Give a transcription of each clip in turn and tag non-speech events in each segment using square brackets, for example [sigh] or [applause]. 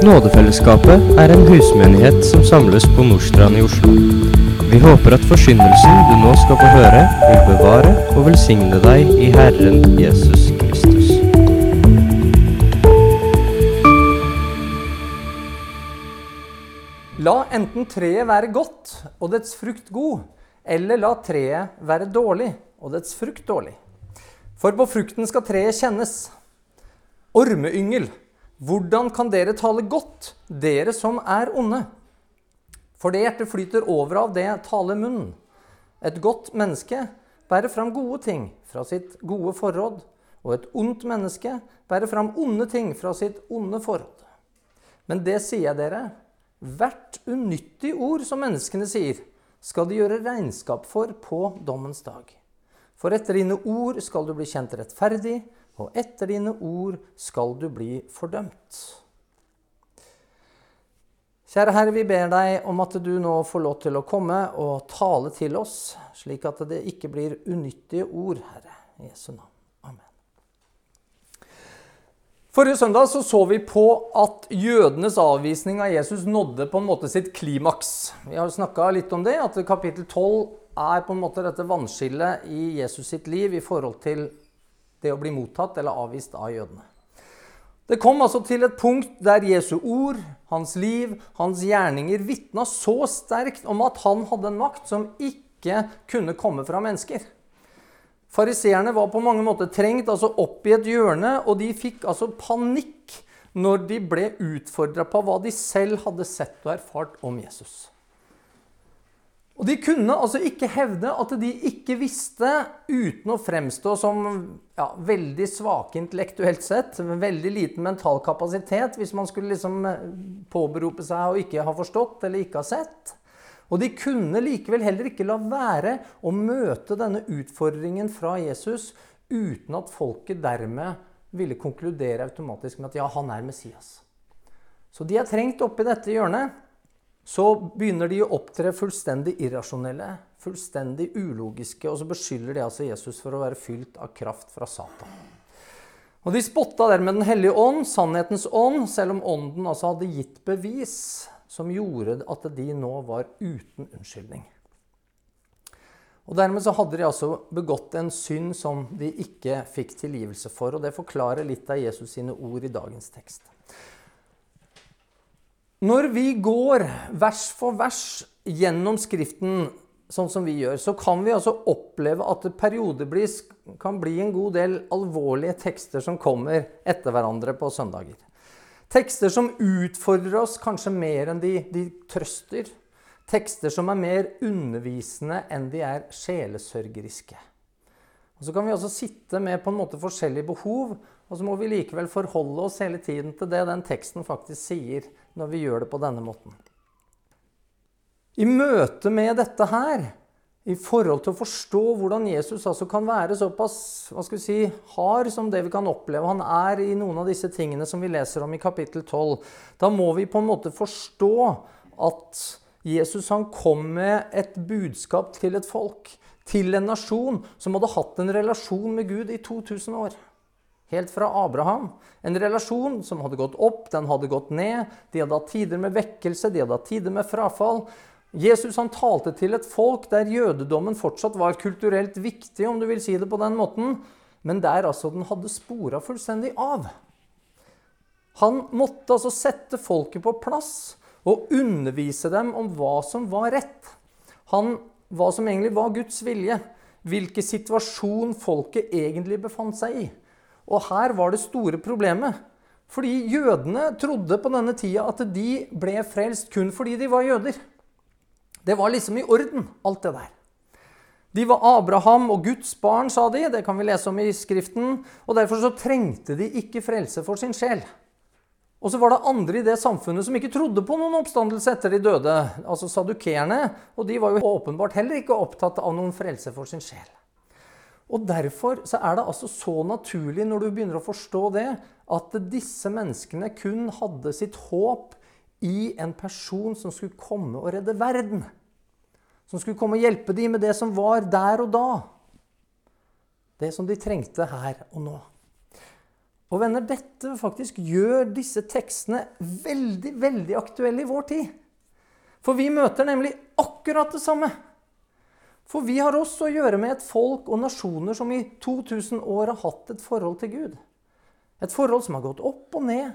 Nådefellesskapet er en husmenighet som samles på Nordstrand i Oslo. Vi håper at forsyndelsen du nå skal få høre, vil bevare og velsigne deg i Herren Jesus Kristus. La enten treet være godt og dets frukt god, eller la treet være dårlig og dets frukt dårlig. For på frukten skal treet kjennes. Ormeyngel, hvordan kan dere tale godt, dere som er onde? For det hjertet flyter over av det taler munnen. Et godt menneske bærer fram gode ting fra sitt gode forråd, og et ondt menneske bærer fram onde ting fra sitt onde forråd. Men det sier jeg dere, hvert unyttig ord som menneskene sier, skal de gjøre regnskap for på dommens dag. For etter dine ord skal du bli kjent rettferdig, og etter dine ord skal du bli fordømt. Kjære Herre, vi ber deg om at du nå får lov til å komme og tale til oss, slik at det ikke blir unyttige ord, Herre. I Jesu navn. Amen. Forrige søndag så, så vi på at jødenes avvisning av Jesus nådde på en måte sitt klimaks. Vi har snakka litt om det, at kapittel 12 er på en måte dette vannskillet i Jesus sitt liv i forhold til det å bli mottatt eller avvist av jødene. Det kom altså til et punkt der Jesu ord, hans liv, hans gjerninger vitna så sterkt om at han hadde en makt som ikke kunne komme fra mennesker. Fariseerne var på mange måter trengt altså opp i et hjørne, og de fikk altså panikk når de ble utfordra på hva de selv hadde sett og erfart om Jesus. Og De kunne altså ikke hevde at de ikke visste, uten å fremstå som ja, veldig svake intellektuelt sett, med veldig liten mental kapasitet, hvis man skulle liksom eh, påberope seg å ikke ha forstått eller ikke ha sett. Og de kunne likevel heller ikke la være å møte denne utfordringen fra Jesus uten at folket dermed ville konkludere automatisk med at ja, han er Messias. Så de er trengt oppi dette hjørnet så begynner de å opptre fullstendig irrasjonelle, fullstendig ulogiske, og så beskylder de altså Jesus for å være fylt av kraft fra Satan. Og De spotta dermed Den hellige ånd, sannhetens ånd, selv om ånden altså hadde gitt bevis som gjorde at de nå var uten unnskyldning. Og Dermed så hadde de altså begått en synd som de ikke fikk tilgivelse for. og Det forklarer litt av Jesus sine ord i dagens tekst. Når vi går vers for vers gjennom Skriften, sånn som vi gjør, så kan vi altså oppleve at det periodevis kan bli en god del alvorlige tekster som kommer etter hverandre på søndager. Tekster som utfordrer oss kanskje mer enn de, de trøster. Tekster som er mer undervisende enn de er sjelesørgeriske. Og Så kan vi også sitte med på en måte forskjellige behov, og så må vi likevel forholde oss hele tiden til det den teksten faktisk sier når vi gjør det på denne måten. I møte med dette her, i forhold til å forstå hvordan Jesus altså kan være såpass hva skal vi si, hard som det vi kan oppleve han er i noen av disse tingene som vi leser om i kapittel 12, da må vi på en måte forstå at Jesus han kom med et budskap til et folk, til en nasjon som hadde hatt en relasjon med Gud i 2000 år. Helt fra Abraham. En relasjon som hadde gått opp, den hadde gått ned. De hadde hatt tider med vekkelse, de hadde hatt tider med frafall. Jesus han talte til et folk der jødedommen fortsatt var kulturelt viktig, om du vil si det på den måten, men der altså den hadde spora fullstendig av. Han måtte altså sette folket på plass og undervise dem om hva som var rett. Han, hva som egentlig var Guds vilje. Hvilken situasjon folket egentlig befant seg i. Og her var det store problemet. Fordi jødene trodde på denne tida at de ble frelst kun fordi de var jøder. Det var liksom i orden, alt det der. De var Abraham og Guds barn, sa de. Det kan vi lese om i Skriften. Og derfor så trengte de ikke frelse for sin sjel. Og så var det andre i det samfunnet som ikke trodde på noen oppstandelse etter de døde. Altså sadukerene. Og de var jo åpenbart heller ikke opptatt av noen frelse for sin sjel. Og Derfor så er det altså så naturlig, når du begynner å forstå det, at disse menneskene kun hadde sitt håp i en person som skulle komme og redde verden. Som skulle komme og hjelpe dem med det som var der og da. Det som de trengte her og nå. Og venner, dette faktisk gjør disse tekstene veldig, veldig aktuelle i vår tid. For vi møter nemlig akkurat det samme. For vi har også å gjøre med et folk og nasjoner som i 2000 år har hatt et forhold til Gud. Et forhold som har gått opp og ned,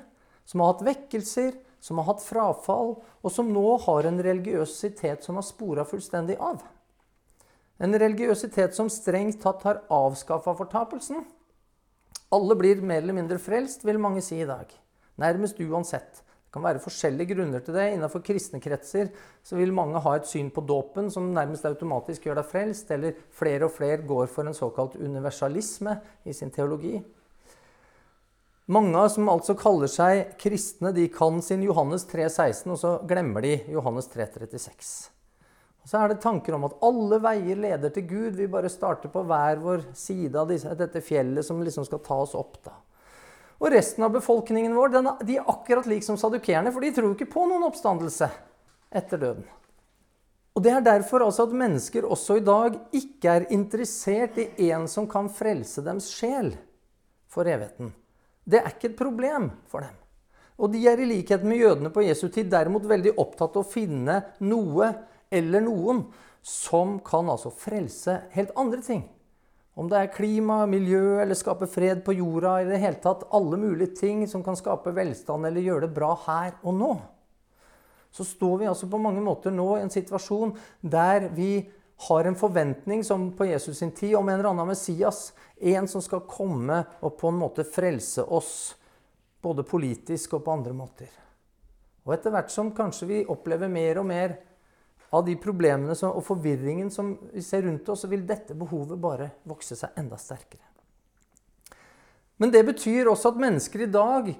som har hatt vekkelser, som har hatt frafall, og som nå har en religiøsitet som har spora fullstendig av. En religiøsitet som strengt tatt har avskaffa fortapelsen. Alle blir mer eller mindre frelst, vil mange si i dag. Nærmest uansett. Det kan være forskjellige grunner til det. Innenfor kristne kretser så vil mange ha et syn på dåpen som nærmest automatisk gjør deg frelst, eller flere og flere går for en såkalt universalisme i sin teologi. Mange som altså kaller seg kristne, de kan sin Johannes 3,16, og så glemmer de Johannes 3,36. Og Så er det tanker om at alle veier leder til Gud. Vi bare starter på hver vår side av dette fjellet som liksom skal ta oss opp. da. Og resten av befolkningen vår den, de er akkurat lik som sadukerene, for de tror ikke på noen oppstandelse etter døden. Og Det er derfor altså at mennesker også i dag ikke er interessert i en som kan frelse dems sjel for evigheten. Det er ikke et problem for dem. Og de er i likhet med jødene på Jesu tid derimot veldig opptatt av å finne noe eller noen som kan altså frelse helt andre ting. Om det er klima, miljø eller skape fred på jorda, i det hele tatt alle mulige ting som kan skape velstand eller gjøre det bra her og nå. Så står vi altså på mange måter nå i en situasjon der vi har en forventning, som på Jesus sin tid, om en eller annen Messias. En som skal komme og på en måte frelse oss, både politisk og på andre måter. Og etter hvert som kanskje vi opplever mer og mer av de problemene som, og forvirringen som vi ser rundt oss, så vil dette behovet bare vokse seg enda sterkere. Men det betyr også at mennesker i dag,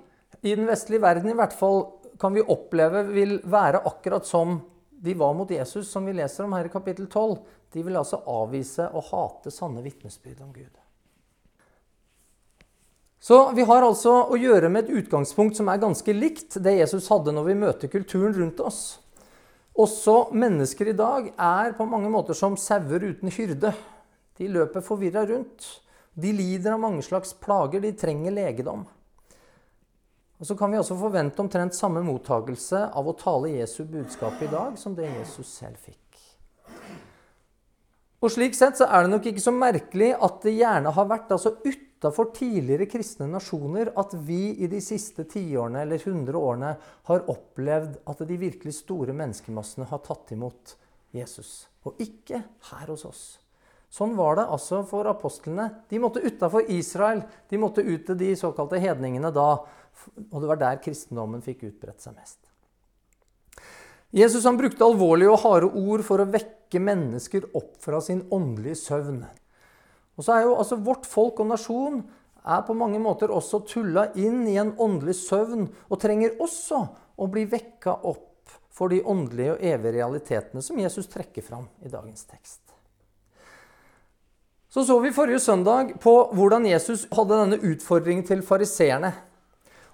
i den vestlige verden i hvert fall, kan vi oppleve vil være akkurat som de var mot Jesus, som vi leser om her i kapittel 12. De vil altså avvise og hate sanne vitnesbyrd om Gud. Så vi har altså å gjøre med et utgangspunkt som er ganske likt det Jesus hadde når vi møter kulturen rundt oss. Også mennesker i dag er på mange måter som sauer uten hyrde. De løper forvirra rundt. De lider av mange slags plager. De trenger legedom. Og Så kan vi også forvente omtrent samme mottagelse av å tale Jesu budskap i dag som det Jesus selv fikk. Og Slik sett så er det nok ikke så merkelig at det gjerne har vært altså utafor tidligere kristne nasjoner at vi i de siste tiårene eller hundre årene har opplevd at de virkelig store menneskemassene har tatt imot Jesus. Og ikke her hos oss. Sånn var det altså for apostlene. De måtte utafor Israel. De måtte ut til de såkalte hedningene da. Og det var der kristendommen fikk utbredt seg mest. Jesus han brukte alvorlige og harde ord for å vekke mennesker opp fra sin åndelige søvn. Og så er jo altså Vårt folk og nasjon er på mange måter også tulla inn i en åndelig søvn og trenger også å bli vekka opp for de åndelige og evige realitetene som Jesus trekker fram i dagens tekst. Så så vi forrige søndag på hvordan Jesus hadde denne utfordringen til fariseerne.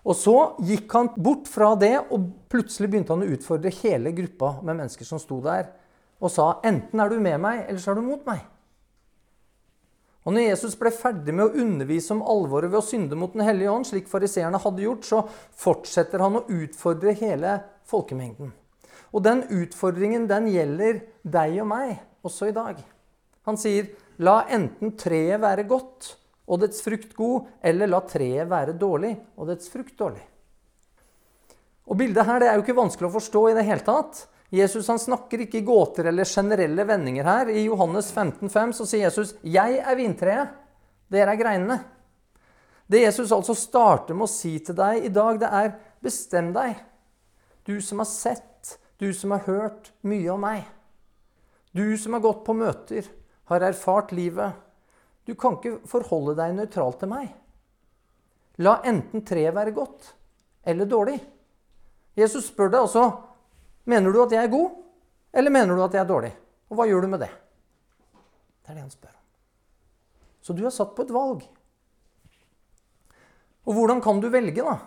Og så gikk han bort fra det, og plutselig begynte han å utfordre hele gruppa med mennesker som sto der, og sa enten er du med meg, eller så er du mot meg. Og når Jesus ble ferdig med å undervise om alvoret ved å synde mot Den hellige ånd, slik fariseerne hadde gjort, så fortsetter han å utfordre hele folkemengden. Og den utfordringen den gjelder deg og meg også i dag. Han sier, la enten treet være godt, og dets frukt god, eller la treet være dårlig og dets frukt dårlig. Og Bildet her det er jo ikke vanskelig å forstå i det hele tatt. Jesus han snakker ikke i gåter eller generelle vendinger her. I Johannes 15,5 så sier Jesus 'Jeg er vintreet, dere er greinene'. Det Jesus altså starter med å si til deg i dag, det er 'bestem deg'. Du som har sett, du som har hørt mye om meg. Du som har gått på møter, har erfart livet. Du kan ikke forholde deg nøytralt til meg. La enten treet være godt eller dårlig. Jesus spør deg også mener du at jeg er god, eller mener du at jeg er dårlig. Og hva gjør du med det? Det er det han spør om. Så du er satt på et valg. Og hvordan kan du velge, da?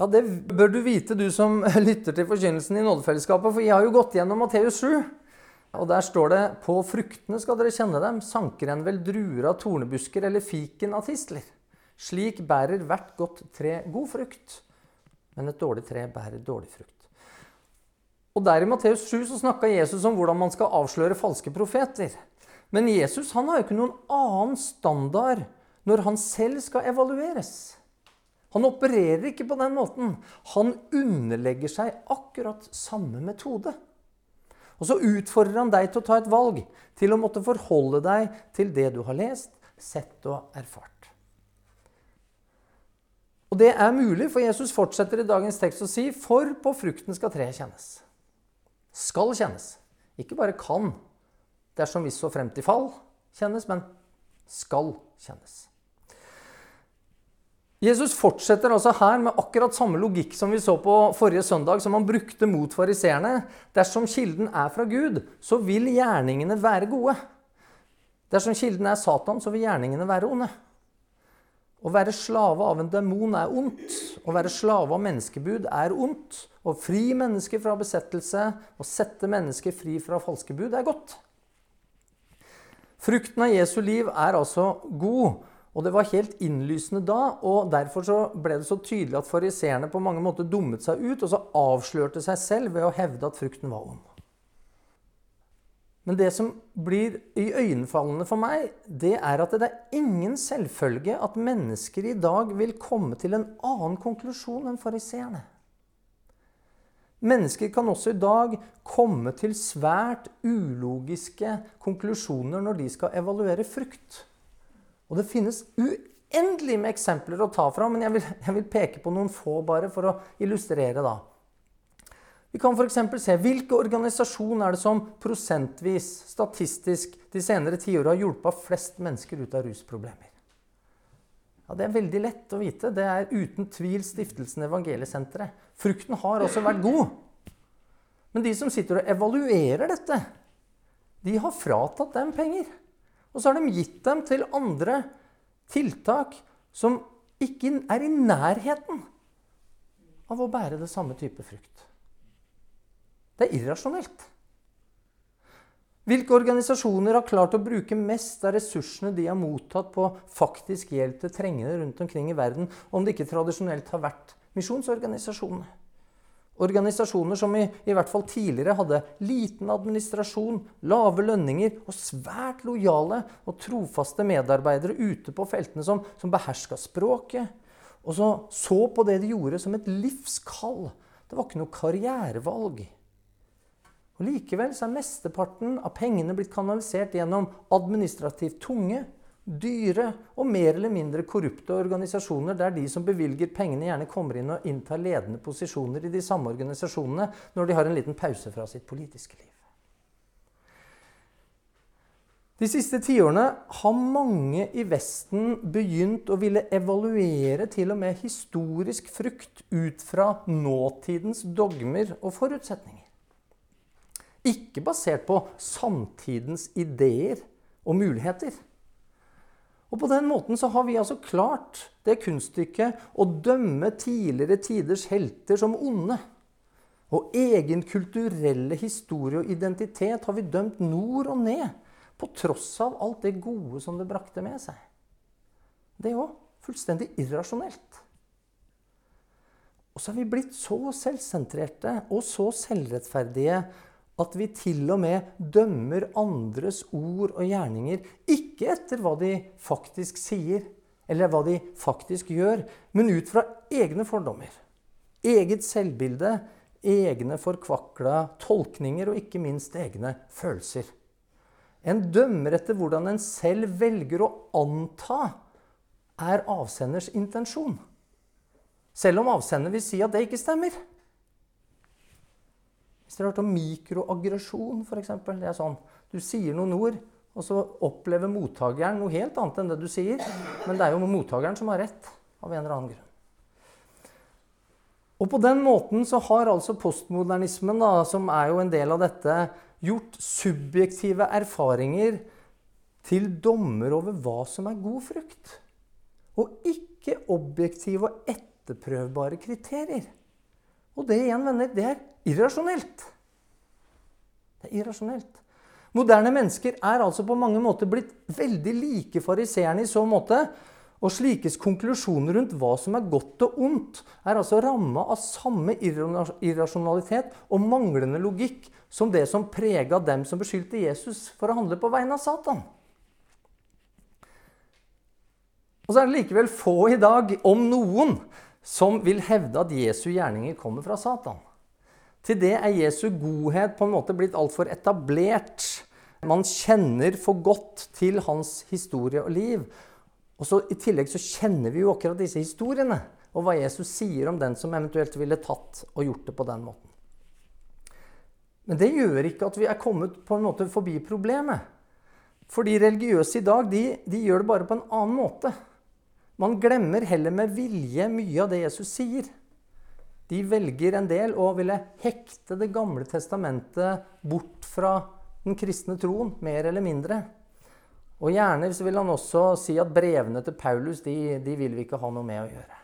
Ja, Det bør du vite, du som [laughs] lytter til forkynnelsen i Nådefellesskapet, for jeg har jo gått gjennom Matteus 7. Og Der står det på fruktene skal dere kjenne dem. Sanker en vel druer av tornebusker eller fiken av tistler? Slik bærer hvert godt tre god frukt, men et dårlig tre bærer dårlig frukt. Og Der i Matteus 7 så snakka Jesus om hvordan man skal avsløre falske profeter. Men Jesus han har jo ikke noen annen standard når han selv skal evalueres. Han opererer ikke på den måten. Han underlegger seg akkurat samme metode. Og så utfordrer han deg til å ta et valg, til å måtte forholde deg til det du har lest, sett og erfart. Og det er mulig, for Jesus fortsetter i dagens tekst å si for på frukten skal treet kjennes. Skal kjennes. Ikke bare kan, dersom vi så frem til fall kjennes, men skal kjennes. Jesus fortsetter altså her med akkurat samme logikk som vi så på forrige søndag, som han brukte mot fariseerne. Dersom kilden er fra Gud, så vil gjerningene være gode. Dersom kilden er Satan, så vil gjerningene være onde. Å være slave av en demon er ondt. Å være slave av menneskebud er ondt. Å fri mennesker fra besettelse og sette mennesker fri fra falske bud er godt. Frukten av Jesu liv er altså god. Og det var helt innlysende da, og derfor så ble det så tydelig at fariseerne på mange måter dummet seg ut og så avslørte seg selv ved å hevde at frukten var ond. Men det som blir iøynefallende for meg, det er at det er ingen selvfølge at mennesker i dag vil komme til en annen konklusjon enn fariseerne. Mennesker kan også i dag komme til svært ulogiske konklusjoner når de skal evaluere frukt. Og det finnes uendelig med eksempler å ta fra, men jeg vil, jeg vil peke på noen få bare for å illustrere. da. Vi kan f.eks. se hvilke organisasjoner er det som prosentvis, statistisk, de senere tiåra har hjulpet flest mennesker ut av rusproblemer. Ja, Det er veldig lett å vite. Det er uten tvil Stiftelsen Evangeliesenteret. Frukten har også vært god. Men de som sitter og evaluerer dette, de har fratatt dem penger. Og så har de gitt dem til andre tiltak som ikke er i nærheten av å bære det samme type frukt. Det er irrasjonelt. Hvilke organisasjoner har klart å bruke mest av ressursene de har mottatt på faktisk hjelp til trengende rundt omkring i verden, om det ikke tradisjonelt har vært misjonsorganisasjonene? Organisasjoner som i, i, hvert fall tidligere hadde liten administrasjon, lave lønninger og svært lojale og trofaste medarbeidere ute på feltene som, som beherska språket. Og så så på det de gjorde, som et livskall. Det var ikke noe karrierevalg. Likevel så er mesteparten av pengene blitt kanalisert gjennom administrativt tunge, dyre og mer eller mindre korrupte organisasjoner, der de som bevilger pengene, gjerne kommer inn og inntar ledende posisjoner i de samme organisasjonene når de har en liten pause fra sitt politiske liv. De siste tiårene har mange i Vesten begynt å ville evaluere til og med historisk frukt ut fra nåtidens dogmer og forutsetninger. Ikke basert på samtidens ideer og muligheter. Og På den måten så har vi altså klart det kunststykket å dømme tidligere tiders helter som onde. Og egen kulturelle historie og identitet har vi dømt nord og ned. På tross av alt det gode som det brakte med seg. Det er òg fullstendig irrasjonelt. Og så har vi blitt så selvsentrerte og så selvrettferdige at vi til og med dømmer andres ord og gjerninger ikke etter hva de faktisk sier, eller hva de faktisk gjør, men ut fra egne fordommer. Eget selvbilde, egne forkvakla tolkninger og ikke minst egne følelser. En dømmer etter hvordan en selv velger å anta er avsenders intensjon. Selv om avsender vil si at det ikke stemmer. Hvis dere har hørt om mikroaggresjon, f.eks. Det er sånn du sier noen ord, og så opplever mottakeren noe helt annet enn det du sier. Men det er jo mottakeren som har rett, av en eller annen grunn. Og på den måten så har altså postmodernismen, da, som er jo en del av dette, gjort subjektive erfaringer til dommer over hva som er god frukt. Og ikke objektive og etterprøvbare kriterier. Og det igjen, venner, det er irrasjonelt. Det er irrasjonelt. Moderne mennesker er altså på mange måter blitt veldig like fariseerne i så måte. Og slikes konklusjoner rundt hva som er godt og ondt, er altså ramma av samme irrasjonalitet og manglende logikk som det som prega dem som beskyldte Jesus for å handle på vegne av Satan. Og så er det likevel få i dag, om noen, som vil hevde at Jesu gjerninger kommer fra Satan. Til det er Jesu godhet på en måte blitt altfor etablert. Man kjenner for godt til hans historie og liv. Og så I tillegg så kjenner vi jo akkurat disse historiene og hva Jesus sier om den som eventuelt ville tatt og gjort det på den måten. Men det gjør ikke at vi er kommet på en måte forbi problemet. For de religiøse i dag de, de gjør det bare på en annen måte. Man glemmer heller med vilje mye av det Jesus sier. De velger en del å ville hekte Det gamle testamentet bort fra den kristne troen, mer eller mindre. Og gjerne så vil han også si at brevene til Paulus de, de vil vi ikke ha noe med å gjøre.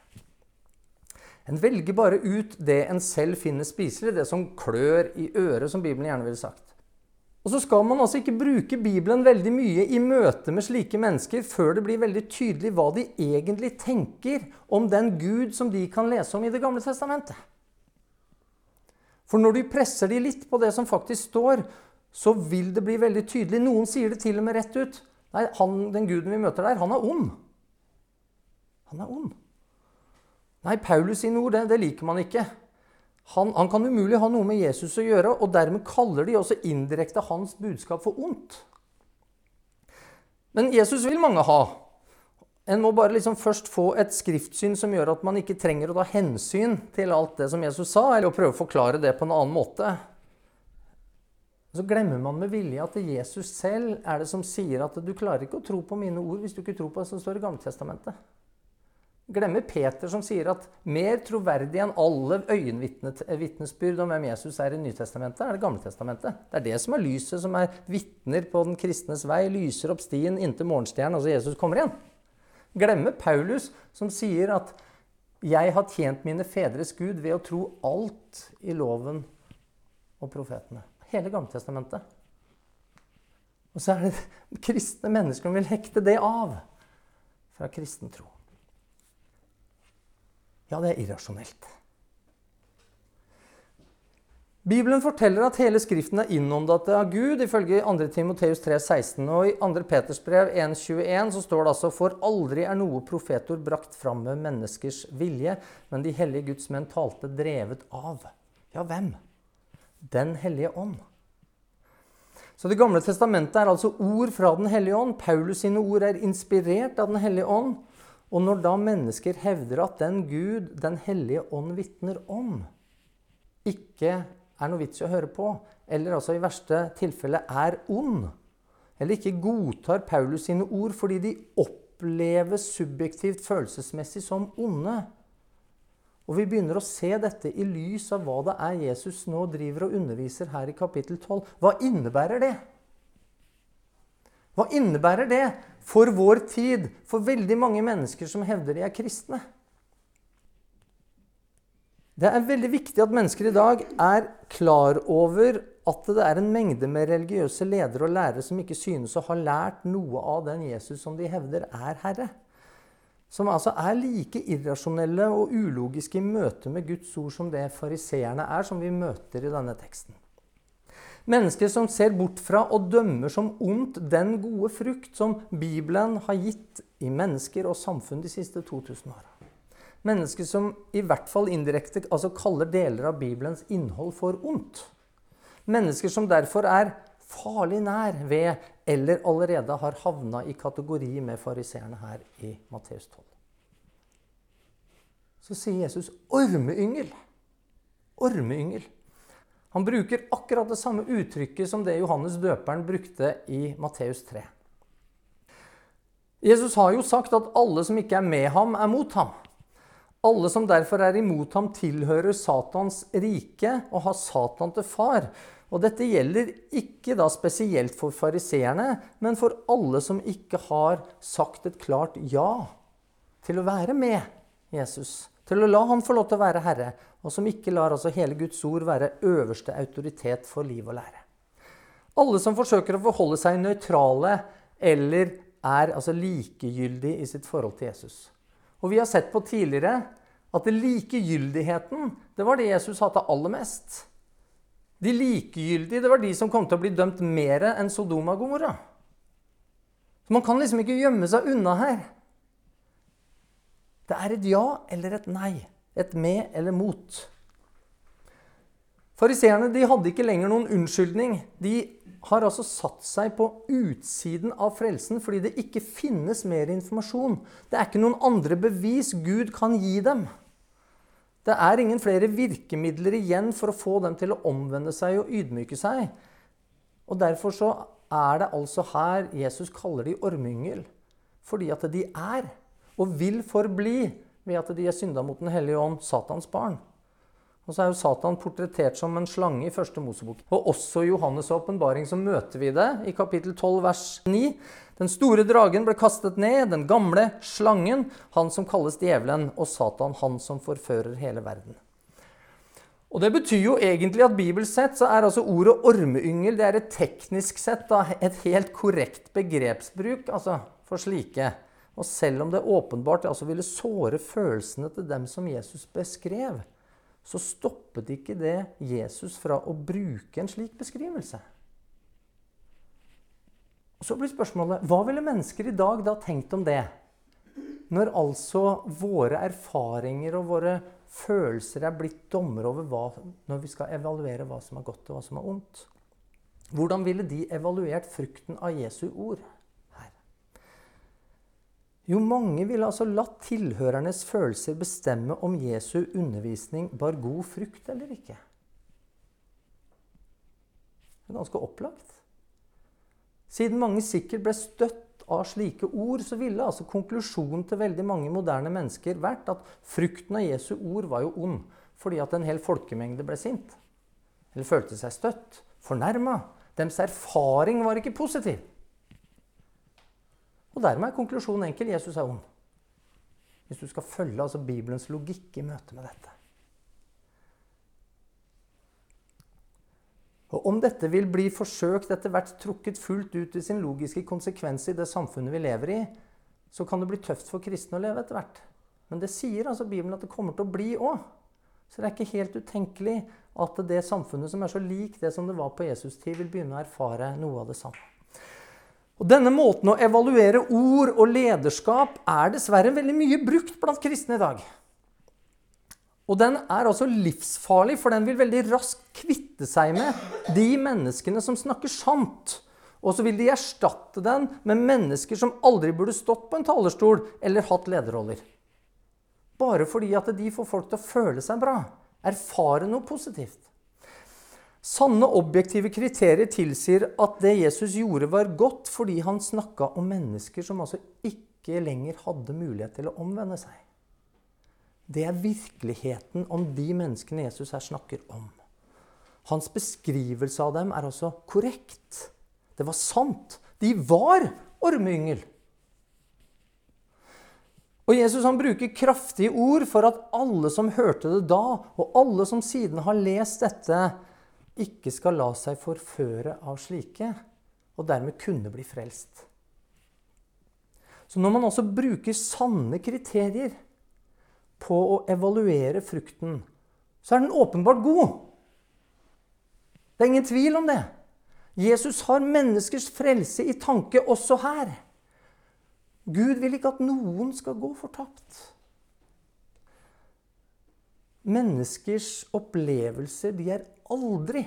En velger bare ut det en selv finner spiselig, det som klør i øret, som Bibelen gjerne ville sagt. Og så skal man altså ikke bruke Bibelen veldig mye i møte med slike mennesker før det blir veldig tydelig hva de egentlig tenker om den Gud som de kan lese om i Det gamle testamentet. For når du presser de litt på det som faktisk står, så vil det bli veldig tydelig. Noen sier det til og med rett ut. Nei, han, den guden vi møter der, han er ond. Han er ond. Nei, Paulus sine ord, det, det liker man ikke. Han, han, kan umulig ha noe med Jesus å gjøre, og dermed kaller de også indirekte hans budskap for ondt. Men Jesus vil mange ha. En må bare liksom først få et skriftsyn som gjør at man ikke trenger å ta hensyn til alt det som Jesus sa, eller å prøve å forklare det på en annen måte. Så glemmer man med vilje at det Jesus selv er det som sier at du klarer ikke å tro på mine ord hvis du ikke tror på det som står i Gamletestamentet glemmer Peter som sier at mer troverdig enn alle øyenvitnesbyrd om hvem Jesus er i Nytestamentet, er Det gamle testamentet. Det er det som er lyset som er vitner på den kristnes vei, lyser opp stien inntil morgenstjernen, altså Jesus kommer igjen. Glemmer Paulus som sier at 'jeg har tjent mine fedres Gud ved å tro alt i loven og profetene'. Hele Gamletestamentet. Og så er det kristne mennesker som vil hekte det av fra kristen tro. Ja, det er irrasjonelt. Bibelen forteller at hele Skriften er innåndet av Gud, ifølge 2. Timoteus 3,16. Og i 2. Peters brev 1,21 så står det altså For aldri er noe profetord brakt fram med menneskers vilje, men de hellige Guds menn talte drevet av. Ja, hvem? Den hellige ånd. Så Det gamle testamentet er altså ord fra Den hellige ånd. Paulus sine ord er inspirert av Den hellige ånd. Og når da mennesker hevder at den Gud Den hellige ånd vitner om, ikke er noe vits i å høre på, eller altså i verste tilfelle er ond, eller ikke godtar Paulus sine ord fordi de oppleves subjektivt følelsesmessig som onde, og vi begynner å se dette i lys av hva det er Jesus nå driver og underviser her i kapittel 12. Hva innebærer det? Hva innebærer det for vår tid, for veldig mange mennesker som hevder de er kristne? Det er veldig viktig at mennesker i dag er klar over at det er en mengde med religiøse ledere og lærere som ikke synes å ha lært noe av den Jesus som de hevder er Herre. Som altså er like irrasjonelle og ulogiske i møte med Guds ord som det fariseerne er, som vi møter i denne teksten. Mennesker som ser bort fra og dømmer som ondt den gode frukt som Bibelen har gitt i mennesker og samfunn de siste 2000 åra. Mennesker som i hvert fall indirekte altså kaller deler av Bibelens innhold for ondt. Mennesker som derfor er farlig nær ved eller allerede har havna i kategori med fariseerne her i Matteus 12. Så sier Jesus 'ormeyngel'. Ormeyngel. Han bruker akkurat det samme uttrykket som det Johannes døperen brukte i Matteus 3. Jesus har jo sagt at alle som ikke er med ham, er mot ham. Alle som derfor er imot ham, tilhører Satans rike og har Satan til far. Og dette gjelder ikke da spesielt for fariseerne, men for alle som ikke har sagt et klart ja til å være med Jesus. Til å la han få lov til å være herre og som ikke lar altså hele Guds ord være øverste autoritet for liv og lære. Alle som forsøker å forholde seg nøytrale eller er altså likegyldig i sitt forhold til Jesus. Og vi har sett på tidligere at likegyldigheten det var det Jesus hadde aller mest. De likegyldige det var de som kom til å bli dømt mer enn Sodoma og Gomorra. Man kan liksom ikke gjemme seg unna her. Det er et ja eller et nei. Et med eller mot. Fariseerne hadde ikke lenger noen unnskyldning. De har altså satt seg på utsiden av frelsen fordi det ikke finnes mer informasjon. Det er ikke noen andre bevis Gud kan gi dem. Det er ingen flere virkemidler igjen for å få dem til å omvende seg og ydmyke seg. Og Derfor så er det altså her Jesus kaller de ormyngel. Fordi at de er, og vil forbli, ved at de er synda mot Den hellige ånd, Satans barn. Og så er jo Satan portrettert som en slange i første Mosebok. Og også i Johannes' åpenbaring så møter vi det i kapittel 12 vers 9. Den store dragen ble kastet ned, den gamle slangen, han som kalles djevelen, og Satan, han som forfører hele verden. Og Det betyr jo egentlig at bibelsk sett så er altså ordet ormeyngel det er et teknisk sett da, et helt korrekt begrepsbruk altså, for slike. Og selv om det åpenbart altså ville såre følelsene til dem som Jesus beskrev, så stoppet ikke det Jesus fra å bruke en slik beskrivelse. Så blir spørsmålet hva ville mennesker i dag da tenkt om det? Når altså våre erfaringer og våre følelser er blitt dommer over hva, når vi skal evaluere hva som er godt og hva som er ondt. Hvordan ville de evaluert frukten av Jesu ord? Jo, mange ville altså latt tilhørernes følelser bestemme om Jesu undervisning bar god frukt eller ikke. Det er ganske opplagt. Siden mange sikkert ble støtt av slike ord, så ville altså konklusjonen til veldig mange moderne mennesker vært at frukten av Jesu ord var jo ond, fordi at en hel folkemengde ble sint. Eller følte seg støtt, fornærma. Deres erfaring var ikke positiv. Og dermed er konklusjonen enkel Jesus er ond. Hvis du skal følge altså Bibelens logikk i møte med dette. Og Om dette vil bli forsøkt etter hvert trukket fullt ut i sin logiske konsekvens i det samfunnet vi lever i, så kan det bli tøft for kristne å leve etter hvert. Men det sier altså Bibelen at det kommer til å bli òg. Så det er ikke helt utenkelig at det samfunnet som er så lik det som det var på Jesus' tid, vil begynne å erfare noe av det samme. Og Denne måten å evaluere ord og lederskap er dessverre veldig mye brukt blant kristne i dag. Og den er altså livsfarlig, for den vil veldig raskt kvitte seg med de menneskene som snakker sant. Og så vil de erstatte den med mennesker som aldri burde stått på en talerstol eller hatt lederroller. Bare fordi at de får folk til å føle seg bra, erfare noe positivt. Sanne objektive kriterier tilsier at det Jesus gjorde, var godt fordi han snakka om mennesker som altså ikke lenger hadde mulighet til å omvende seg. Det er virkeligheten om de menneskene Jesus her snakker om. Hans beskrivelse av dem er altså korrekt. Det var sant. De var ormeyngel. Og Jesus han bruker kraftige ord for at alle som hørte det da, og alle som siden har lest dette, ikke skal la seg forføre av slike, og dermed kunne bli frelst. Så når man også bruker sanne kriterier på å evaluere frukten, så er den åpenbart god. Det er ingen tvil om det. Jesus har menneskers frelse i tanke også her. Gud vil ikke at noen skal gå fortapt. Menneskers opplevelser de er aldri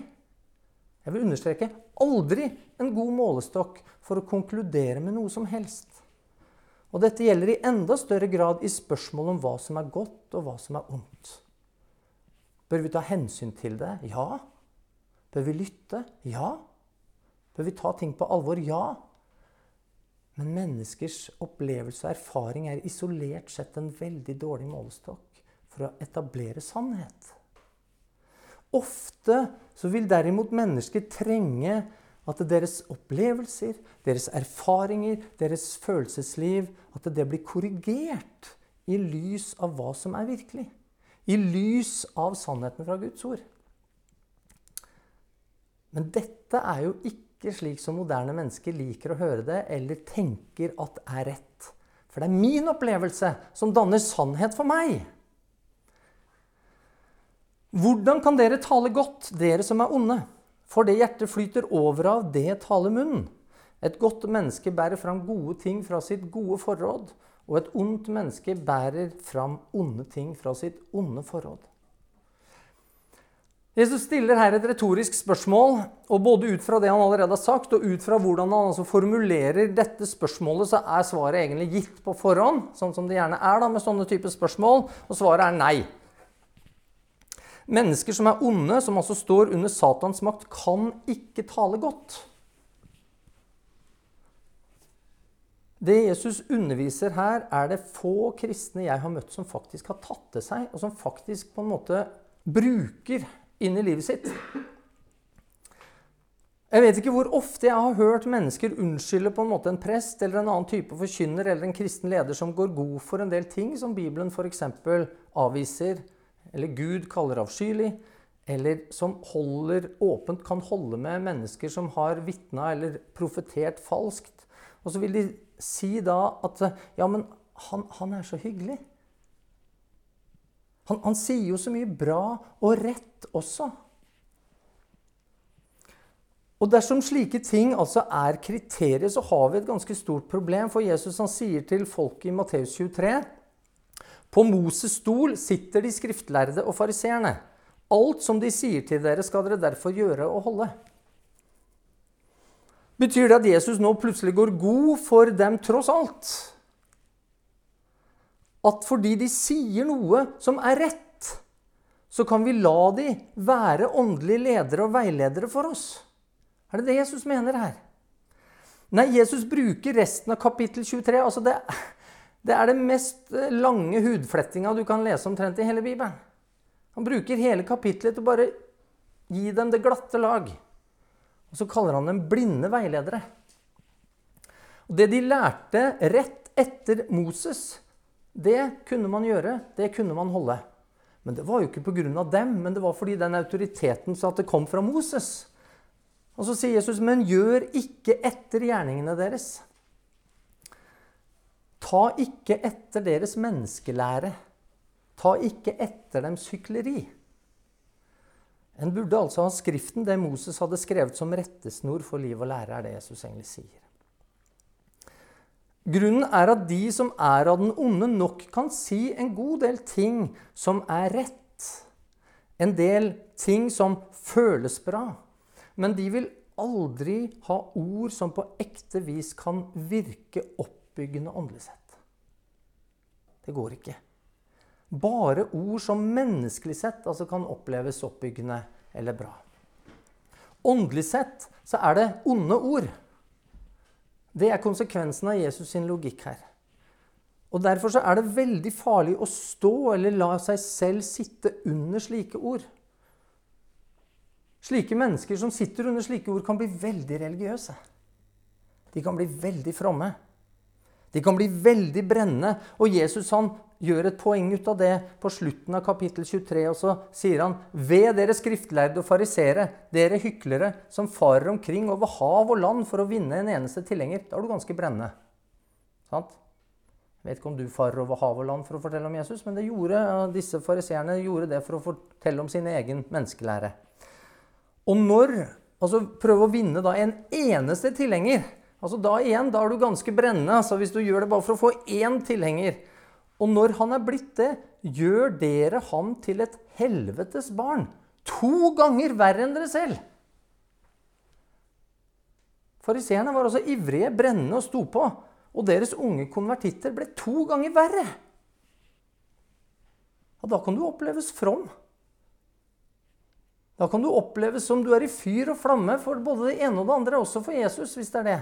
jeg vil understreke aldri en god målestokk for å konkludere med noe som helst. Og dette gjelder i enda større grad i spørsmål om hva som er godt, og hva som er ondt. Bør vi ta hensyn til det? Ja. Bør vi lytte? Ja. Bør vi ta ting på alvor? Ja. Men menneskers opplevelse og erfaring er isolert sett en veldig dårlig målestokk for å etablere sannhet. Ofte så vil derimot mennesker trenge at deres opplevelser, deres erfaringer, deres følelsesliv At det blir korrigert i lys av hva som er virkelig. I lys av sannheten fra Guds ord. Men dette er jo ikke slik som moderne mennesker liker å høre det, eller tenker at er rett. For det er min opplevelse som danner sannhet for meg. Hvordan kan dere tale godt, dere som er onde? For det hjertet flyter over av, det taler munnen. Et godt menneske bærer fram gode ting fra sitt gode forråd, og et ondt menneske bærer fram onde ting fra sitt onde forråd. Jesus stiller her et retorisk spørsmål, og både ut fra det han allerede har sagt, og ut fra hvordan han altså formulerer dette spørsmålet, så er svaret egentlig gitt på forhånd, sånn som det gjerne er da med sånne typer spørsmål, og svaret er nei. Mennesker som er onde, som altså står under Satans makt, kan ikke tale godt. Det Jesus underviser her, er det få kristne jeg har møtt som faktisk har tatt til seg, og som faktisk på en måte bruker inn i livet sitt. Jeg vet ikke hvor ofte jeg har hørt mennesker unnskylde på en måte en prest eller en annen type forkynner eller en kristen leder som går god for en del ting som Bibelen f.eks. avviser, eller Gud kaller avskyelig, eller som holder åpent kan holde med mennesker som har vitna eller profetert falskt. Og så vil de si da at ja, men han, han er så hyggelig. Han, han sier jo så mye bra og rett også. Og Dersom slike ting altså er kriterier, så har vi et ganske stort problem. For Jesus han sier til folket i Matteus 23.: På Moses stol sitter de skriftlærde og fariseerne. Alt som de sier til dere, skal dere derfor gjøre og holde. Betyr det at Jesus nå plutselig går god for dem tross alt? at fordi de sier noe som er rett, så kan vi la de være åndelige ledere og veiledere for oss. Er det det Jesus mener her? Nei, Jesus bruker resten av kapittel 23. altså det, det er det mest lange hudflettinga du kan lese omtrent i hele Bibelen. Han bruker hele kapitlet til å bare gi dem det glatte lag. Og så kaller han dem blinde veiledere. Og Det de lærte rett etter Moses, det kunne man gjøre, det kunne man holde. Men det var jo ikke pga. dem, men det var fordi den autoriteten sa at det kom fra Moses. Og så sier Jesus, men gjør ikke etter gjerningene deres. Ta ikke etter deres menneskelære. Ta ikke etter dems hykleri. En burde altså ha Skriften, det Moses hadde skrevet som rettesnor for liv og lære, er det Jesus egentlig sier. Grunnen er at de som er av den onde, nok kan si en god del ting som er rett. En del ting som føles bra. Men de vil aldri ha ord som på ekte vis kan virke oppbyggende åndelig sett. Det går ikke. Bare ord som menneskelig sett altså kan oppleves oppbyggende eller bra. Åndelig sett så er det onde ord. Det er konsekvensen av Jesus sin logikk her. Og Derfor så er det veldig farlig å stå eller la seg selv sitte under slike ord. Slike mennesker som sitter under slike ord, kan bli veldig religiøse. De kan bli veldig fromme. De kan bli veldig brennende. Og Jesus han gjør et poeng ut av det på slutten av kapittel 23. Og så sier han ved dere skriftlærde og farisere, dere hyklere som farer omkring over hav og land for å vinne en eneste tilhenger. Da er du ganske brennende. Sant? Jeg vet ikke om du farer over hav og land for å fortelle om Jesus, men gjorde, disse fariseerne gjorde det for å fortelle om sin egen menneskelære. Og når altså prøve å vinne da en eneste tilhenger altså Da igjen, da er du ganske brennende altså hvis du gjør det bare for å få én tilhenger. Og når han er blitt det, gjør dere ham til et helvetes barn. To ganger verre enn dere selv. Fariseerne var også ivrige, brennende og sto på. Og deres unge konvertitter ble to ganger verre. Og da kan du oppleves from. Da kan du oppleves som du er i fyr og flamme for både det ene og det andre, også for Jesus, hvis det er det.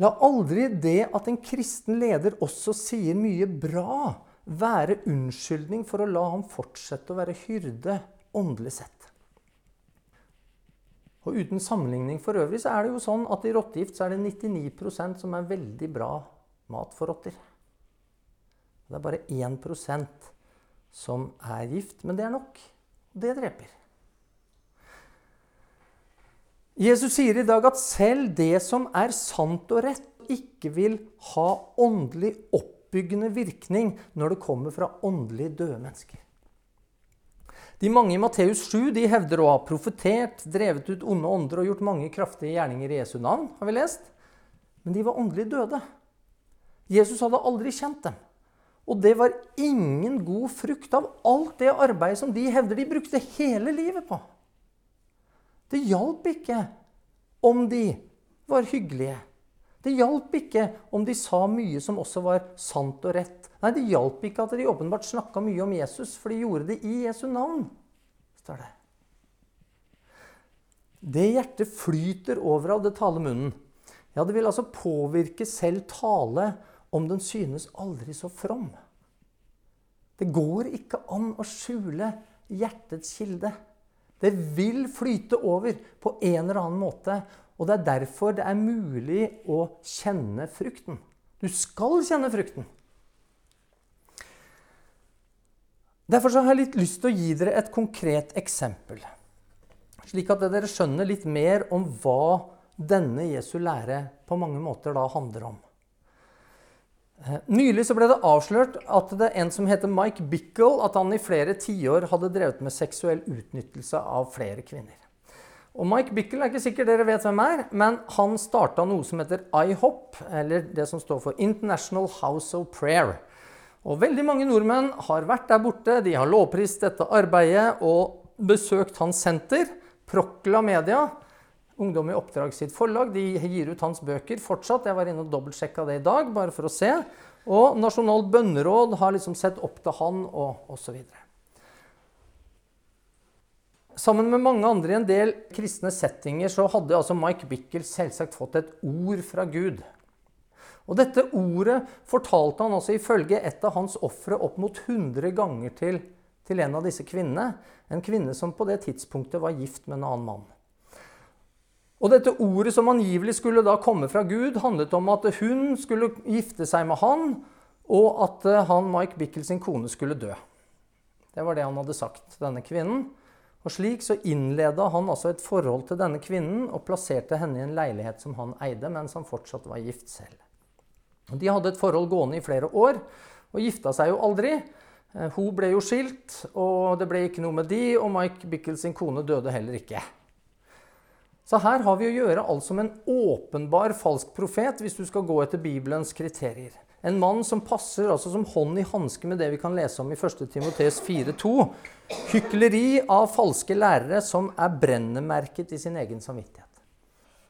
La aldri det at en kristen leder også sier mye bra, være unnskyldning for å la ham fortsette å være hyrde åndelig sett. Og Uten sammenligning for øvrig så er det jo sånn at i rottegift så er det 99% som er veldig bra mat for rotter. Det er bare 1% som er gift, men det er nok. Det dreper. Jesus sier i dag at selv det som er sant og rett, ikke vil ha åndelig oppbyggende virkning når det kommer fra åndelig døde mennesker. De mange i Matteus 7 de hevder å ha profetert, drevet ut onde ånder og gjort mange kraftige gjerninger i Jesu navn. har vi lest. Men de var åndelig døde. Jesus hadde aldri kjent dem. Og det var ingen god frukt av alt det arbeidet som de hevder de brukte hele livet på. Det hjalp ikke om de var hyggelige. Det hjalp ikke om de sa mye som også var sant og rett. Nei, det hjalp ikke at de åpenbart snakka mye om Jesus, for de gjorde det i Jesu navn. står det. Det hjertet flyter over av det taler munnen. Ja, det vil altså påvirke selv tale om den synes aldri så from. Det går ikke an å skjule hjertets kilde. Det vil flyte over på en eller annen måte. Og det er derfor det er mulig å kjenne frukten. Du skal kjenne frukten. Derfor har jeg litt lyst til å gi dere et konkret eksempel. Slik at dere skjønner litt mer om hva denne Jesu lære på mange måter da handler om. Eh, nylig så ble det avslørt at det er en som heter Mike Bickle, at han i flere tiår hadde drevet med seksuell utnyttelse av flere kvinner. Og Mike Bickle er ikke sikkert dere vet hvem er, men han starta noe som heter IHOP, eller det som står for International House of Prayer. Og veldig mange nordmenn har vært der borte, de har lovprist dette arbeidet og besøkt hans senter, Procla Media. Ungdom i Oppdrag sitt forlag de gir ut hans bøker fortsatt. Jeg var inne og dobbeltsjekka det i dag, bare for å se. Og Nasjonalt bønneråd har liksom sett opp til han, og osv. Sammen med mange andre i en del kristne settinger så hadde altså Mike Bickel selvsagt fått et ord fra Gud. Og dette ordet fortalte han altså ifølge et av hans ofre opp mot 100 ganger til, til en av disse kvinnene. En kvinne som på det tidspunktet var gift med en annen mann. Og dette ordet som angivelig skulle da komme fra Gud, handlet om at hun skulle gifte seg med han, og at eh, han, Mike Bickel sin kone skulle dø. Det var det han hadde sagt til denne kvinnen. Og Slik så innleda han altså et forhold til denne kvinnen og plasserte henne i en leilighet som han eide, mens han fortsatt var gift selv. De hadde et forhold gående i flere år og gifta seg jo aldri. Eh, hun ble jo skilt, og det ble ikke noe med de, og Mike Bickel sin kone døde heller ikke. Så her har vi å gjøre altså med en åpenbar falsk profet, hvis du skal gå etter Bibelens kriterier. En mann som passer altså som hånd i hanske med det vi kan lese om i 1. Timoteus 4,2. Hykleri av falske lærere som er brennemerket i sin egen samvittighet.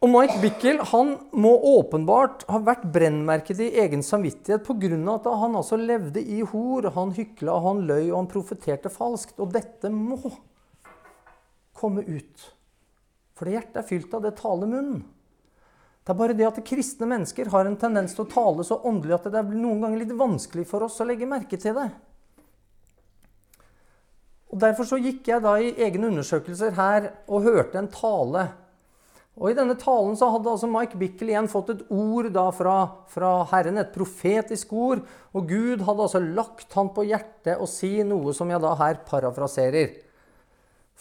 Og Mike Bickel han må åpenbart ha vært brennmerket i egen samvittighet pga. at han altså levde i hor, han hykla, han løy og han profeterte falskt. Og dette må komme ut. For det hjertet er fylt av det taler munnen. Det er bare det at kristne mennesker har en tendens til å tale så åndelig at det blir noen ganger litt vanskelig for oss å legge merke til det. Og Derfor så gikk jeg da i egne undersøkelser her og hørte en tale. Og I denne talen så hadde altså Mike Bickle igjen fått et ord da fra, fra Herren, et profetisk ord. Og Gud hadde altså lagt han på hjertet å si noe som jeg da her parafraserer.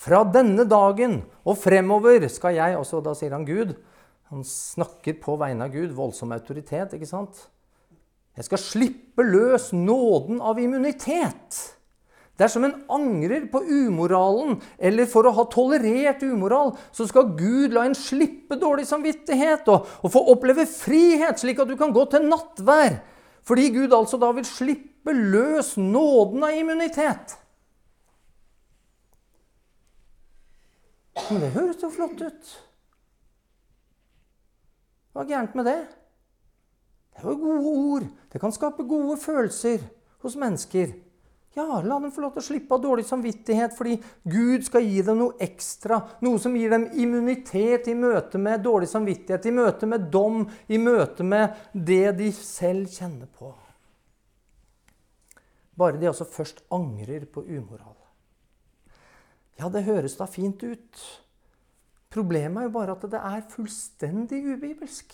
Fra denne dagen og fremover skal jeg også Da sier han Gud. Han snakker på vegne av Gud. Voldsom autoritet, ikke sant? Jeg skal slippe løs nåden av immunitet. Dersom en angrer på umoralen, eller for å ha tolerert umoral, så skal Gud la en slippe dårlig samvittighet og, og få oppleve frihet, slik at du kan gå til nattvær. Fordi Gud altså da vil slippe løs nåden av immunitet. Men det høres jo flott ut. Hva er gærent med det? Det er jo gode ord. Det kan skape gode følelser hos mennesker. Ja, la dem få lov til å slippe av dårlig samvittighet fordi Gud skal gi dem noe ekstra. Noe som gir dem immunitet i møte med dårlig samvittighet, i møte med dom, i møte med det de selv kjenner på. Bare de altså først angrer på umoral. Ja, det høres da fint ut. Problemet er jo bare at det er fullstendig ubibelsk.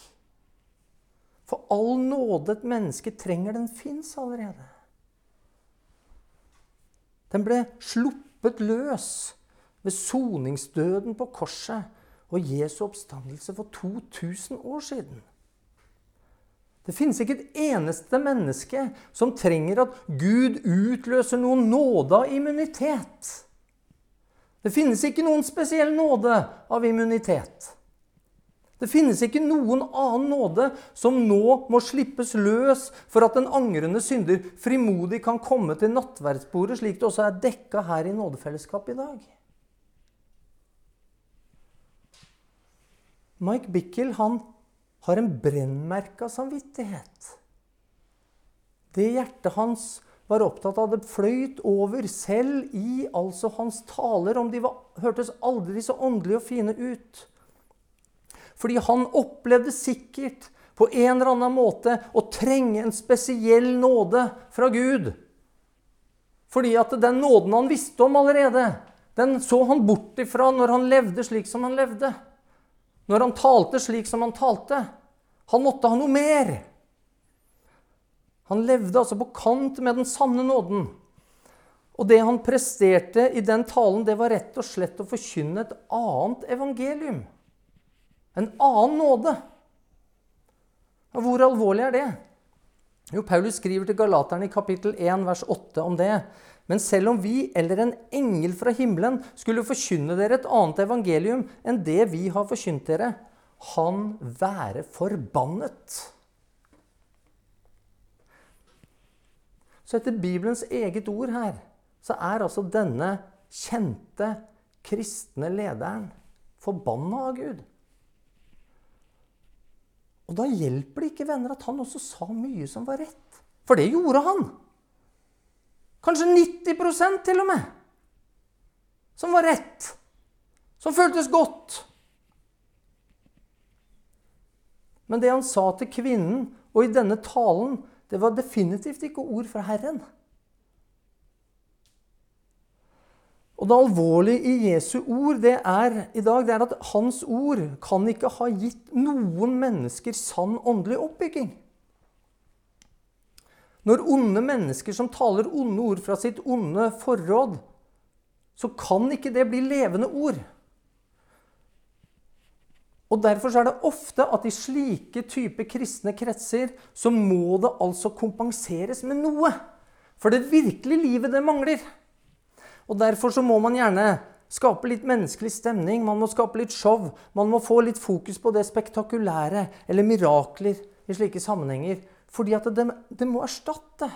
For all nåde et menneske trenger, den fins allerede. Den ble sluppet løs ved soningsdøden på korset og Jesu oppstandelse for 2000 år siden. Det finnes ikke et eneste menneske som trenger at Gud utløser noen nåde av immunitet. Det finnes ikke noen spesiell nåde av immunitet. Det finnes ikke noen annen nåde som nå må slippes løs for at den angrende synder frimodig kan komme til nattverdsbordet, slik det også er dekka her i nådefellesskapet i dag. Mike Bickel han har en brennmerka samvittighet. Det hjertet hans var opptatt av, det fløyt over selv i altså hans taler, om de var, hørtes aldri så åndelige og fine ut. Fordi han opplevde sikkert på en eller annen måte å trenge en spesiell nåde fra Gud. Fordi at den nåden han visste om allerede, den så han bort ifra når han levde slik som han levde. Når han talte slik som han talte. Han måtte ha noe mer. Han levde altså på kant med den sanne nåden. Og det han presterte i den talen, det var rett og slett å forkynne et annet evangelium. En annen nåde. Og hvor alvorlig er det? Jo, Paulus skriver til galaterne i kapittel 1, vers 8 om det. Men selv om vi eller en engel fra himmelen skulle forkynne dere et annet evangelium enn det vi har forkynt dere, han være forbannet. Så etter Bibelens eget ord her, så er altså denne kjente kristne lederen forbanna av Gud. Og da hjelper det ikke venner at han også sa mye som var rett. For det gjorde han. Kanskje 90% til og med. Som var rett. Som føltes godt. Men det han sa til kvinnen, og i denne talen, det var definitivt ikke ord fra Herren. Og det alvorlige i Jesu ord det er, i dag, det er at hans ord kan ikke ha gitt noen mennesker sann åndelig oppbygging. Når onde mennesker som taler onde ord fra sitt onde forråd, så kan ikke det bli levende ord. Og Derfor er det ofte at i slike type kristne kretser så må det altså kompenseres med noe. For det virkelige livet, det mangler. Og Derfor så må man gjerne skape litt menneskelig stemning, man må skape litt show. Man må få litt fokus på det spektakulære eller mirakler i slike sammenhenger. Fordi at det, det må erstatte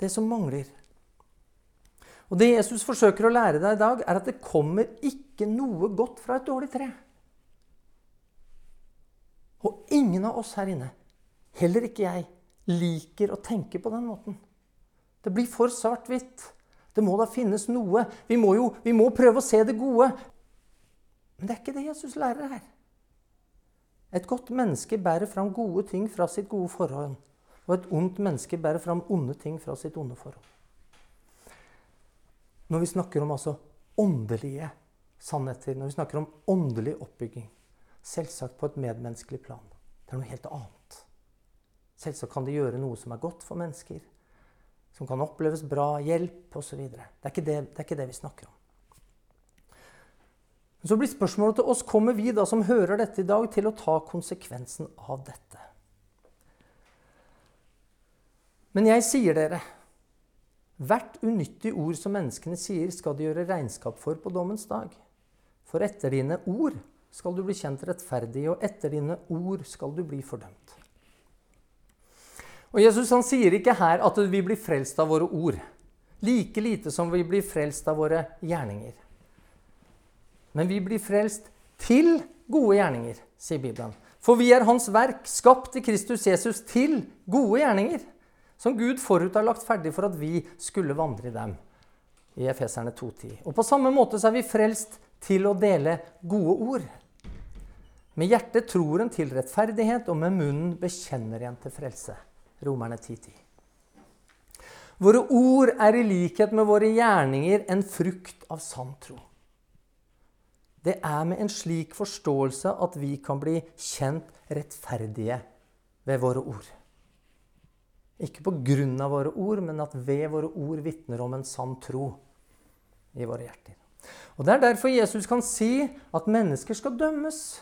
det som mangler. Og Det Jesus forsøker å lære deg i dag, er at det kommer ikke noe godt fra et dårlig tre. Og ingen av oss her inne, heller ikke jeg, liker å tenke på den måten. Det blir for svart-hvitt. Det må da finnes noe. Vi må jo vi må prøve å se det gode. Men det er ikke det Jesus lærer her. Et godt menneske bærer fram gode ting fra sitt gode forhold. Og et ondt menneske bærer fram onde ting fra sitt onde forhold. Når vi snakker om altså åndelige sannheter, når vi snakker om åndelig oppbygging Selvsagt på et medmenneskelig plan. Det er noe helt annet. Selvsagt kan det gjøre noe som er godt for mennesker som kan oppleves bra, hjelp osv. Det, er det, det er ikke det vi snakker om. Så blir spørsmålet til oss kommer vi da som hører dette i dag, til å ta konsekvensen av dette. Men jeg sier dere hvert unyttig ord som menneskene sier, skal de gjøre regnskap for på dommens dag. For etter dine ord skal du bli kjent rettferdig, og etter dine ord skal du bli fordømt. Og Jesus han sier ikke her at vi blir frelst av våre ord. Like lite som vi blir frelst av våre gjerninger. Men vi blir frelst til gode gjerninger, sier Bibelen. For vi er Hans verk, skapt i Kristus Jesus til gode gjerninger. Som Gud forut har lagt ferdig for at vi skulle vandre i dem. I Efeserne 2,10. Og på samme måte så er vi frelst til å dele gode ord. Med hjertet tror en til rettferdighet, og med munnen bekjenner en til frelse. Romerne 10.10. Våre ord er i likhet med våre gjerninger en frukt av sann tro. Det er med en slik forståelse at vi kan bli kjent rettferdige ved våre ord. Ikke på grunn av våre ord, men at ved våre ord vitner om en sann tro i våre hjerter. Og Det er derfor Jesus kan si at mennesker skal dømmes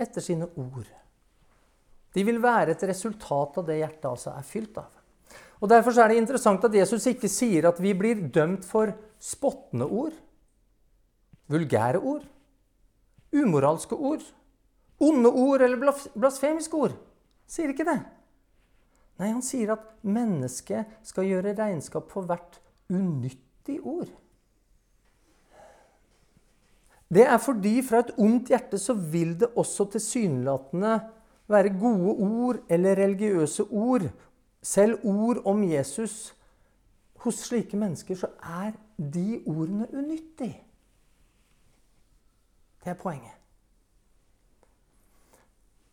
etter sine ord. De vil være et resultat av det hjertet altså er fylt av. Og Derfor er det interessant at Jesus ikke sier at vi blir dømt for spottende ord, vulgære ord, umoralske ord, onde ord eller blasfemiske ord. Sier ikke det. Nei, han sier at mennesket skal gjøre regnskap for hvert unyttig ord. Det er fordi fra et ondt hjerte så vil det også tilsynelatende være gode ord eller religiøse ord selv ord om Jesus Hos slike mennesker så er de ordene unyttige. Det er poenget.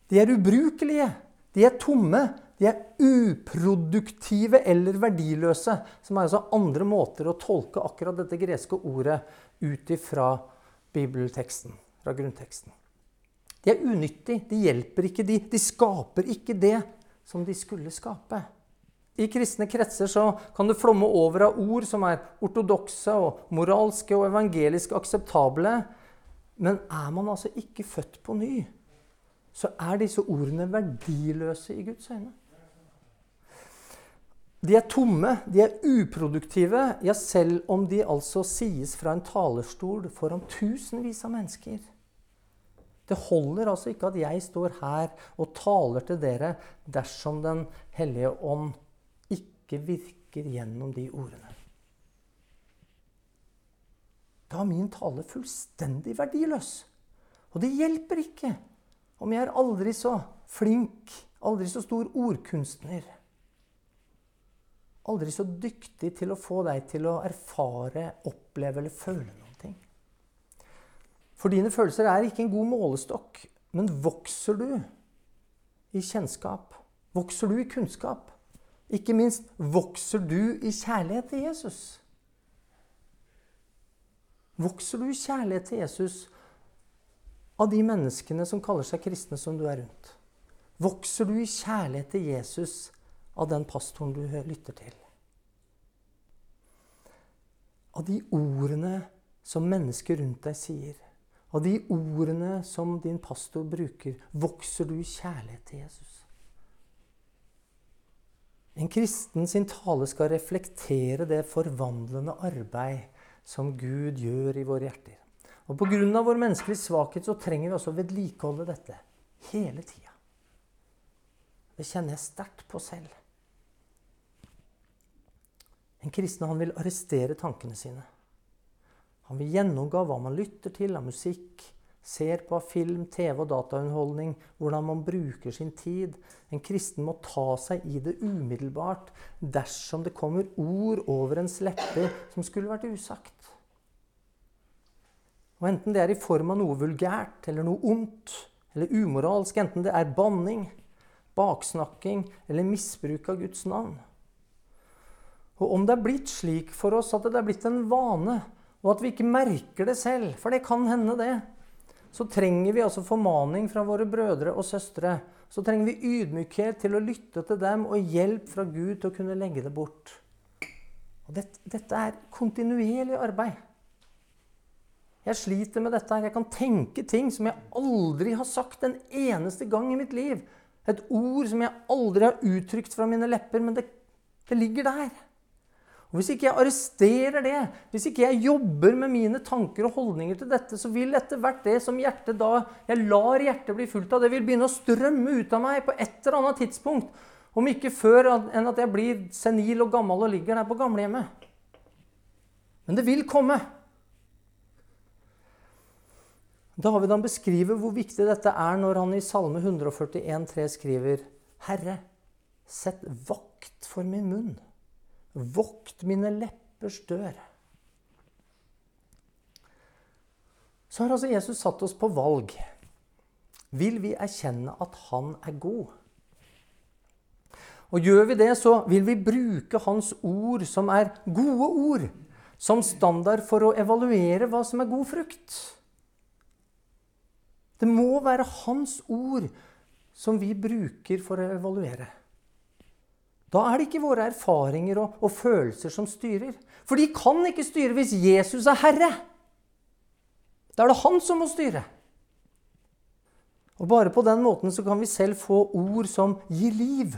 De er ubrukelige. De er tomme. De er uproduktive eller verdiløse. Som er altså andre måter å tolke akkurat dette greske ordet ut ifra bibelteksten, fra grunnteksten. De er unyttige. De hjelper ikke de. De skaper ikke det som de skulle skape. I kristne kretser så kan det flomme over av ord som er ortodokse og moralske og evangelisk akseptable. Men er man altså ikke født på ny, så er disse ordene verdiløse i Guds øyne. De er tomme, de er uproduktive, ja, selv om de altså sies fra en talerstol foran tusenvis av mennesker. Det holder altså ikke at jeg står her og taler til dere dersom Den hellige ånd ikke virker gjennom de ordene. Da er min tale fullstendig verdiløs. Og det hjelper ikke om jeg er aldri så flink, aldri så stor ordkunstner. Aldri så dyktig til å få deg til å erfare, oppleve eller føle noen ting. For dine følelser er ikke en god målestokk. Men vokser du i kjennskap? Vokser du i kunnskap? Ikke minst vokser du i kjærlighet til Jesus. Vokser du i kjærlighet til Jesus av de menneskene som kaller seg kristne, som du er rundt? Vokser du i kjærlighet til Jesus av den pastoren du lytter til? Av de ordene som mennesker rundt deg sier, av de ordene som din pastor bruker, vokser du i kjærlighet til Jesus? En kristen sin tale skal reflektere det forvandlende arbeid som Gud gjør i våre hjerter. Og Pga. vår menneskelige svakhet så trenger vi også å vedlikeholde dette hele tida. Det kjenner jeg sterkt på selv. En kristen han vil arrestere tankene sine. Han vil gjennomgå hva man lytter til av musikk, ser på av film, TV og dataunderholdning, hvordan man bruker sin tid. En kristen må ta seg i det umiddelbart dersom det kommer ord over ens lepper som skulle vært usagt. Og Enten det er i form av noe vulgært eller noe ondt eller umoralsk, enten det er banning, baksnakking eller misbruk av Guds navn. Og om det er blitt slik for oss at det er blitt en vane, og at vi ikke merker det selv, for det kan hende det, så trenger vi altså formaning fra våre brødre og søstre. Så trenger vi ydmykhet til å lytte til dem og hjelp fra Gud til å kunne legge det bort. Og dette, dette er kontinuerlig arbeid. Jeg sliter med dette. her. Jeg kan tenke ting som jeg aldri har sagt en eneste gang i mitt liv. Et ord som jeg aldri har uttrykt fra mine lepper, men det, det ligger der. Og Hvis ikke jeg arresterer det, hvis ikke jeg jobber med mine tanker og holdninger til dette, så vil etter hvert det som hjertet da jeg lar hjertet bli fullt av, det vil begynne å strømme ut av meg på et eller annet tidspunkt. Om ikke før enn at jeg blir senil og gammel og ligger der på gamlehjemmet. Men det vil komme. David han beskriver hvor viktig dette er når han i Salme 141, 3 skriver Herre, sett vakt for min munn. Vokt mine leppers dør. Så har altså Jesus satt oss på valg. Vil vi erkjenne at han er god? Og gjør vi det, så vil vi bruke hans ord, som er gode ord, som standard for å evaluere hva som er god frukt. Det må være hans ord som vi bruker for å evaluere. Da er det ikke våre erfaringer og, og, følelser som styrer. For de kan ikke styre hvis Jesus er herre. Da er det han som må styre. Og bare på den måten så kan vi selv få ord som gir liv.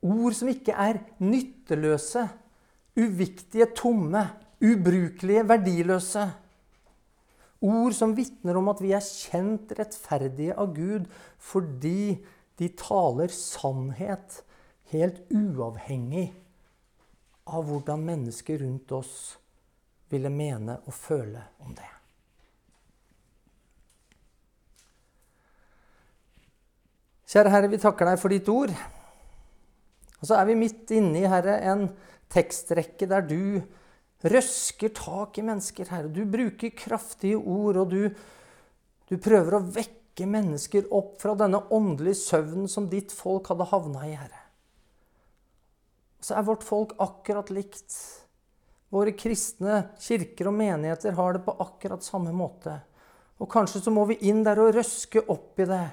Ord som ikke er nytteløse, uviktige, tomme, ubrukelige, verdiløse. Ord som vitner om at vi er kjent rettferdige av Gud fordi de taler sannhet helt uavhengig av hvordan mennesker rundt oss ville mene og føle om det. Kjære Herre, vi takker deg for ditt ord. Og så er vi midt inne i, Herre, en tekstrekke der du røsker tak i mennesker, Herre. Du bruker kraftige ord, og du, du prøver å vekke mennesker opp fra denne åndelige søvnen som ditt folk hadde havna i, Herre. Så er vårt folk akkurat likt. Våre kristne kirker og menigheter har det på akkurat samme måte. Og kanskje så må vi inn der og røske opp i det.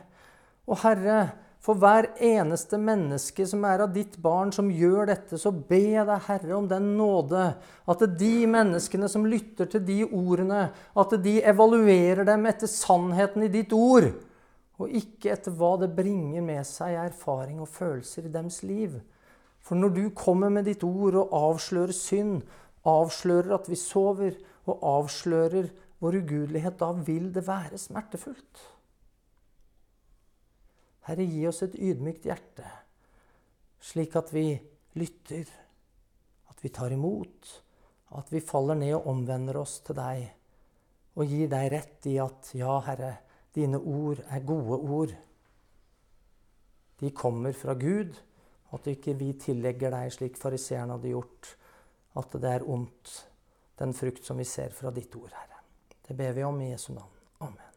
Og Herre, for hver eneste menneske som er av ditt barn, som gjør dette, så be deg, Herre, om den nåde. At de menneskene som lytter til de ordene, at de evaluerer dem etter sannheten i ditt ord. Og ikke etter hva det bringer med seg erfaring og følelser i deres liv. For når du kommer med ditt ord og avslører synd, avslører at vi sover, og avslører vår ugudelighet, da vil det være smertefullt. Herre, gi oss et ydmykt hjerte, slik at vi lytter, at vi tar imot, at vi faller ned og omvender oss til deg og gir deg rett i at ja, Herre, dine ord er gode ord. De kommer fra Gud, at ikke vi tillegger deg slik fariseeren hadde gjort, at det er ondt, den frukt som vi ser fra ditt ord, Herre. Det ber vi om i Jesu navn. Amen.